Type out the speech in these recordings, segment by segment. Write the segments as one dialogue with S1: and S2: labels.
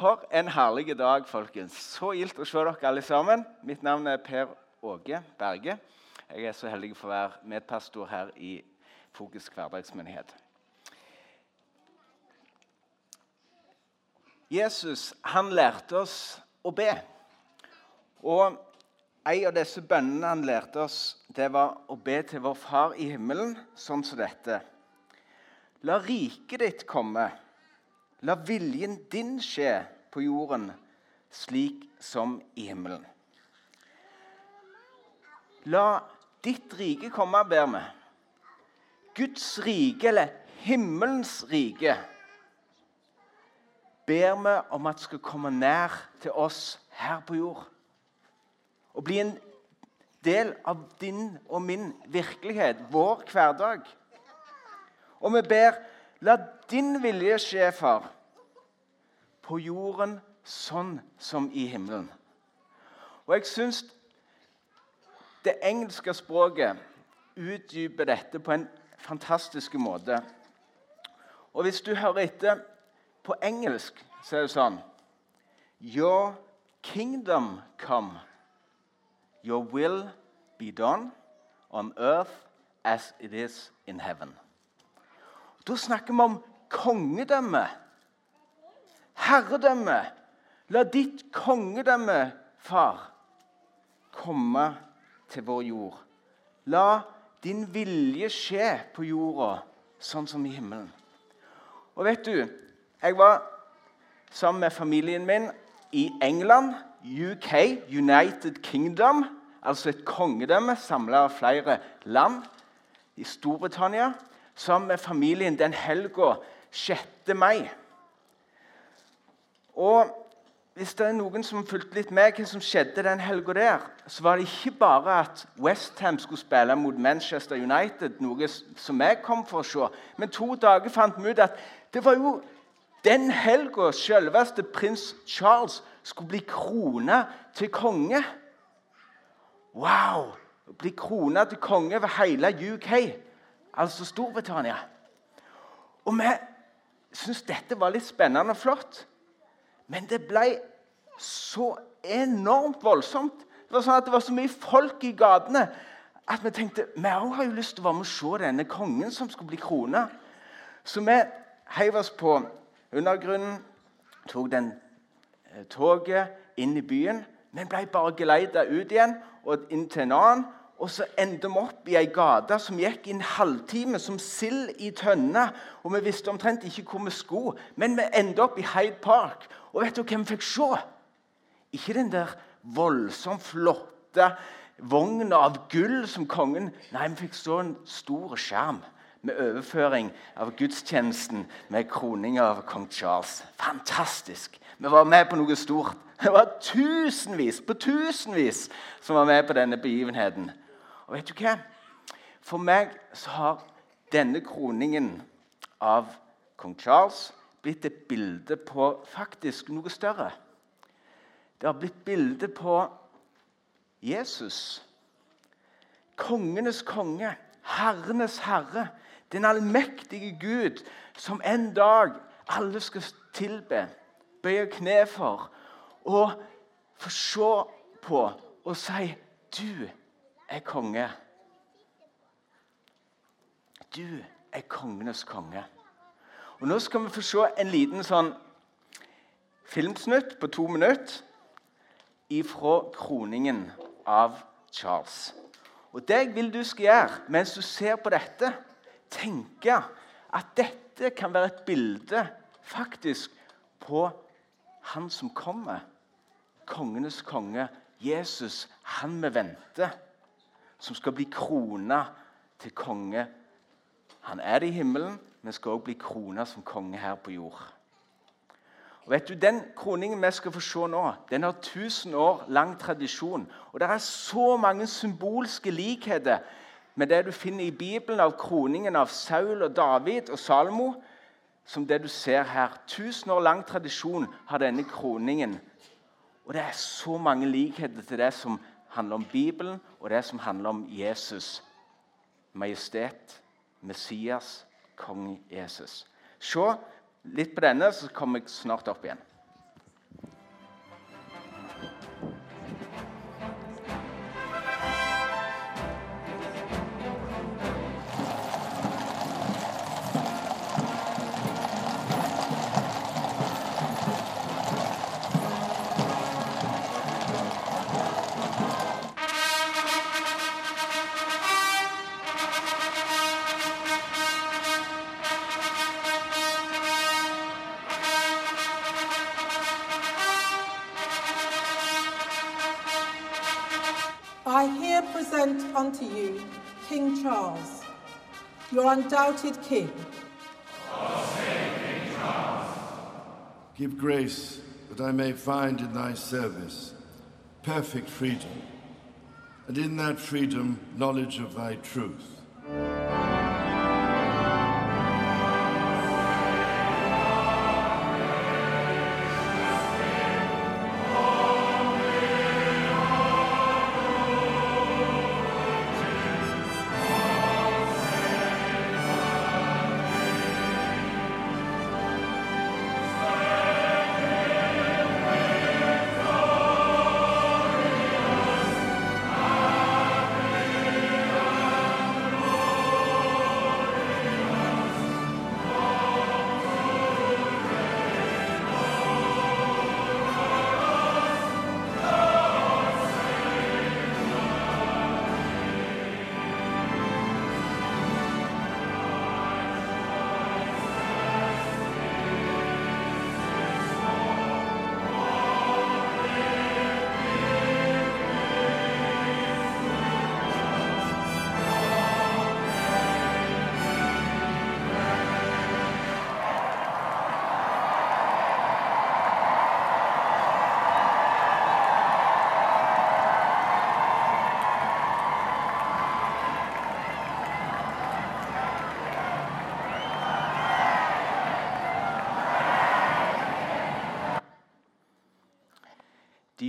S1: For en herlig dag, folkens. Så gildt å se dere alle sammen. Mitt navn er Per Åge Berge. Jeg er så heldig å være medpastor her i Fokus hverdagsmyndighet. Jesus han lærte oss å be. Og En av disse bønnene han lærte oss, det var å be til vår Far i himmelen sånn som dette. La riket ditt komme. La viljen din skje på jorden slik som i himmelen. La ditt rike komme, ber vi. Guds rike, eller himmelens rike, ber vi om at skal komme nær til oss her på jord. Og bli en del av din og min virkelighet, vår hverdag. Og vi ber La din vilje skje, far, på jorden sånn som i himmelen. Og jeg syns det engelske språket utdyper dette på en fantastisk måte. Og hvis du hører etter på engelsk, så er det sånn Your kingdom come. Your will be done on earth as it is in heaven. Da snakker vi om kongedømme. Herredømme. La ditt kongedømme, far, komme til vår jord. La din vilje skje på jorda, sånn som i himmelen. Og vet du, jeg var sammen med familien min i England, UK, United Kingdom, altså et kongedømme samla av flere land, i Storbritannia sammen med familien den helga 6. mai. Og hvis det er noen som fulgte litt med hva som skjedde den helga der, så var det ikke bare at Westham skulle spille mot Manchester United, noe som jeg kom for å se, men to dager fant vi ut at det var jo den helga selveste prins Charles skulle bli krona til konge. Wow! Bli krona til konge over hele UK altså Storbritannia. Og vi syntes dette var litt spennende og flott. Men det ble så enormt voldsomt. Det var sånn at det var så mye folk i gatene at vi tenkte vi òg har jo lyst til å være med og se denne kongen som skulle bli krona. Så vi heiv oss på undergrunnen, tok den eh, toget inn i byen. Men ble bare geleida ut igjen og inn til en annen. Og så endte vi opp i ei gate som gikk i en halvtime som sild i tønne. Og vi visste omtrent ikke hvor vi skulle, men vi endte opp i Hyde Park. Og vet du hvem vi fikk se? Ikke den der voldsomt flotte vogna av gull som kongen Nei, vi fikk se en stor skjerm med overføring av gudstjenesten med kroning av kong Charles. Fantastisk! Vi var med på noe stort. Det var tusenvis på tusenvis som var med på denne begivenheten. Og vet du hva? For meg så har denne kroningen av kong Charles blitt et bilde på faktisk noe større. Det har blitt bilde på Jesus. Kongenes konge, herrenes herre, den allmektige Gud, som en dag alle skal tilbe, bøye kne for og få se på og si 'Du er konge. Du er kongenes konge. Og Nå skal vi få se en liten sånn filmsnutt på to minutter ifra kroningen av Charles. Og Det jeg vil du skal gjøre mens du ser på dette, tenke at dette kan være et bilde faktisk på han som kommer. Kongenes konge. Jesus, han vi venter som skal bli krona til konge. Han er det i himmelen, men skal også bli krona som konge her på jord. Og vet du, Den kroningen vi skal få se nå, den har 1000 år lang tradisjon. Og Det er så mange symbolske likheter med det du finner i Bibelen av kroningen av Saul og David og Salmo, som det du ser her. 1000 år lang tradisjon har denne kroningen. Og det er så mange likheter til det som handler om Bibelen, og det som handler om Jesus. Majestet, Messias, kong Jesus. Se litt på denne, så kommer jeg snart opp igjen.
S2: Unto you King Charles, your undoubted king.
S3: Give grace that I may find in thy service perfect freedom, and in that freedom knowledge of thy truth.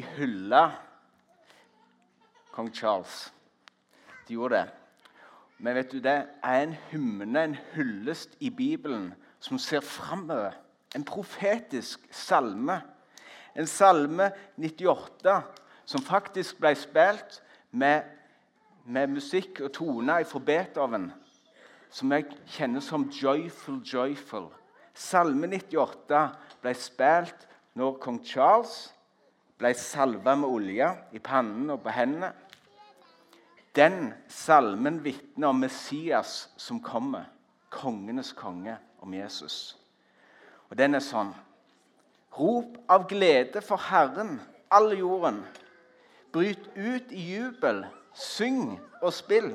S1: De hylla kong Charles. De gjorde det. Men vet du, det er en hymne, en hyllest i Bibelen, som ser framover. En profetisk salme. En salme 98 som faktisk ble spilt med, med musikk og toner fra Beethoven. Som jeg kjenner som 'Joyful Joyful'. Salme 98 ble spilt når kong Charles ble salva med olje i pannen og på hendene. Den salmen vitner om Messias som kommer, kongenes konge, om Jesus. Og den er sånn Rop av glede for Herren, all jorden. Bryt ut i jubel, syng og spill.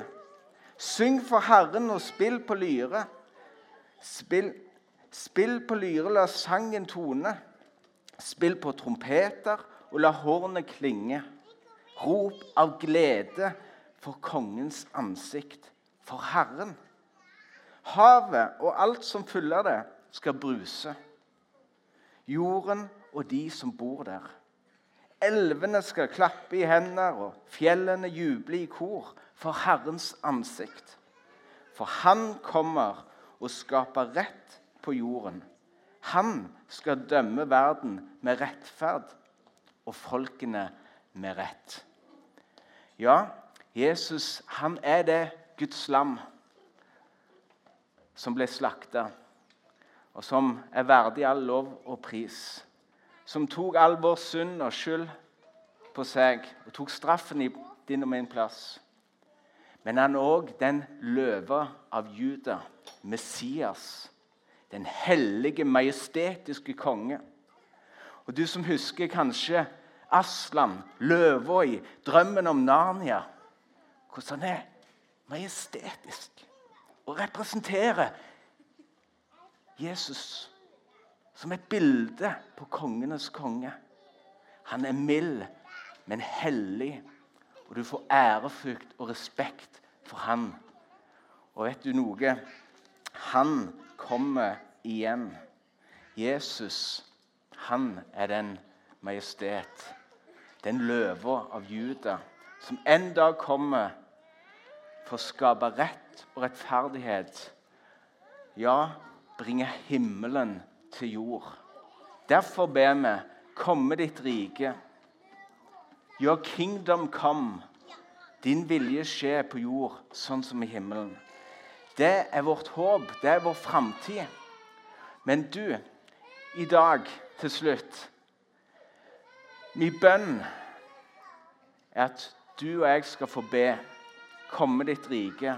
S1: Syng for Herren og spill på lyre. Spill, spill på lyre, la sangen tone. Spill på trompeter og la hornet klinge. Rop av glede for kongens ansikt, for Herren. Havet og alt som fyller det, skal bruse. Jorden og de som bor der. Elvene skal klappe i hender, og fjellene juble i kor for Herrens ansikt. For Han kommer og skaper rett på jorden. Han skal dømme verden med rettferd og folkene med rett. Ja, Jesus han er det Guds lam som ble slakta, og som er verdig all lov og pris. Som tok all vår synd og skyld på seg og tok straffen i din og min plass. Men han er òg den løve av Juda, Messias, den hellige, majestetiske konge. Og du som husker kanskje Aslan, Løvøy, drømmen om Narnia Hvordan han er majestetisk og representerer Jesus som et bilde på kongenes konge. Han er mild, men hellig, og du får ærefrykt og respekt for han. Og vet du noe? Han kommer igjen. Jesus, han er den majestet, den løva av Juda, som en dag kommer for å skape rett og rettferdighet. Ja, bringe himmelen til jord. Derfor ber vi, komme ditt rike. Your kingdom come. Din vilje skje på jord, sånn som i himmelen. Det er vårt håp, det er vår framtid. Men du, i dag, til slutt Min bønn er at du og jeg skal få be komme ditt rike.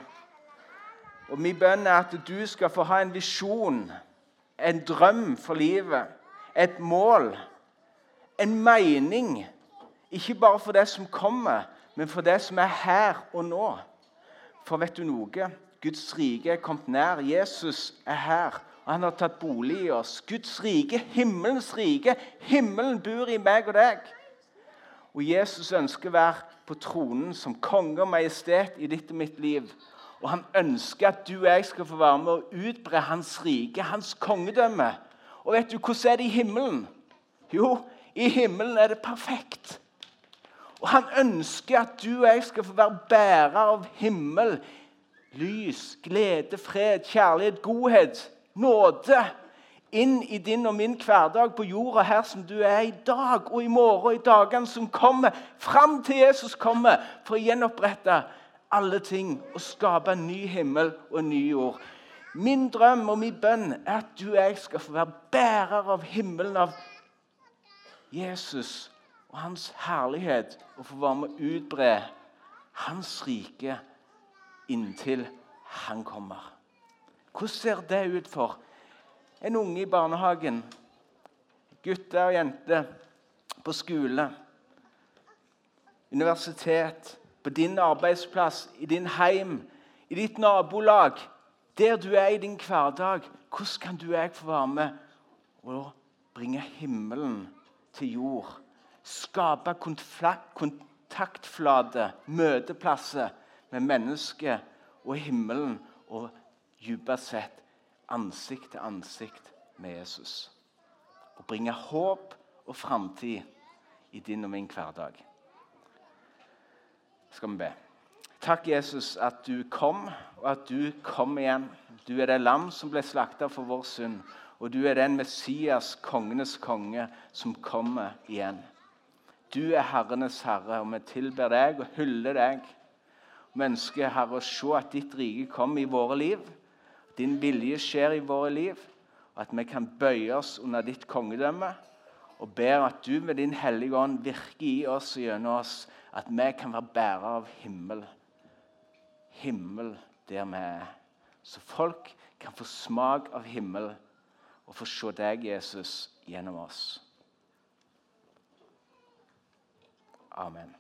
S1: Og Min bønn er at du skal få ha en visjon, en drøm for livet, et mål, en mening. Ikke bare for det som kommer, men for det som er her og nå. For vet du noe? Guds rike er kommet nær. Jesus er her, han har tatt bolig i oss. Guds rike, himmelens rike. Himmelen bor i meg og deg. Og Jesus ønsker å være på tronen som konge og majestet i ditt og mitt liv. Og han ønsker at du og jeg skal få være med og utbre hans rike, hans kongedømme. Og vet du hvordan er det i himmelen? Jo, i himmelen er det perfekt. Og han ønsker at du og jeg skal få være bærer av himmel. Lys, glede, fred, kjærlighet, godhet, nåde. Inn i din og min hverdag på jorda her som du er i dag og i morgen og i dagene som kommer. Fram til Jesus kommer for å gjenopprette alle ting og skape en ny himmel og en ny jord. Min drøm og min bønn er at du og jeg skal få være bærer av himmelen, av Jesus og hans herlighet, og få være med å utbre hans rike inntil han kommer. Hvordan ser det ut for en unge i barnehagen, gutter og jenter på skole, universitet, på din arbeidsplass, i din heim, i ditt nabolag, der du er i din hverdag. Hvordan kan du og jeg få være med og bringe himmelen til jord? Skape kontaktflate, møteplasser med mennesket og himmelen, og dypest sett ansikt til ansikt med Jesus. Og bringe håp og framtid i din og min hverdag skal vi be. Takk, Jesus, at du kom, og at du kom igjen. Du er det lam som ble slakta for vår synd. Og du er den Messias, kongenes konge, som kommer igjen. Du er herrenes herre, og vi tilber deg og hyller deg. Vi ønsker, Herre, å se at ditt rike kommer i våre liv. Din vilje skjer i våre liv, og at vi kan bøye oss under ditt kongedømme. Og ber at du med din Hellige Ånd virker i oss og gjennom oss at vi kan være bærere av himmel. Himmel der vi er. Så folk kan få smak av himmel og få se deg, Jesus, gjennom oss. Amen.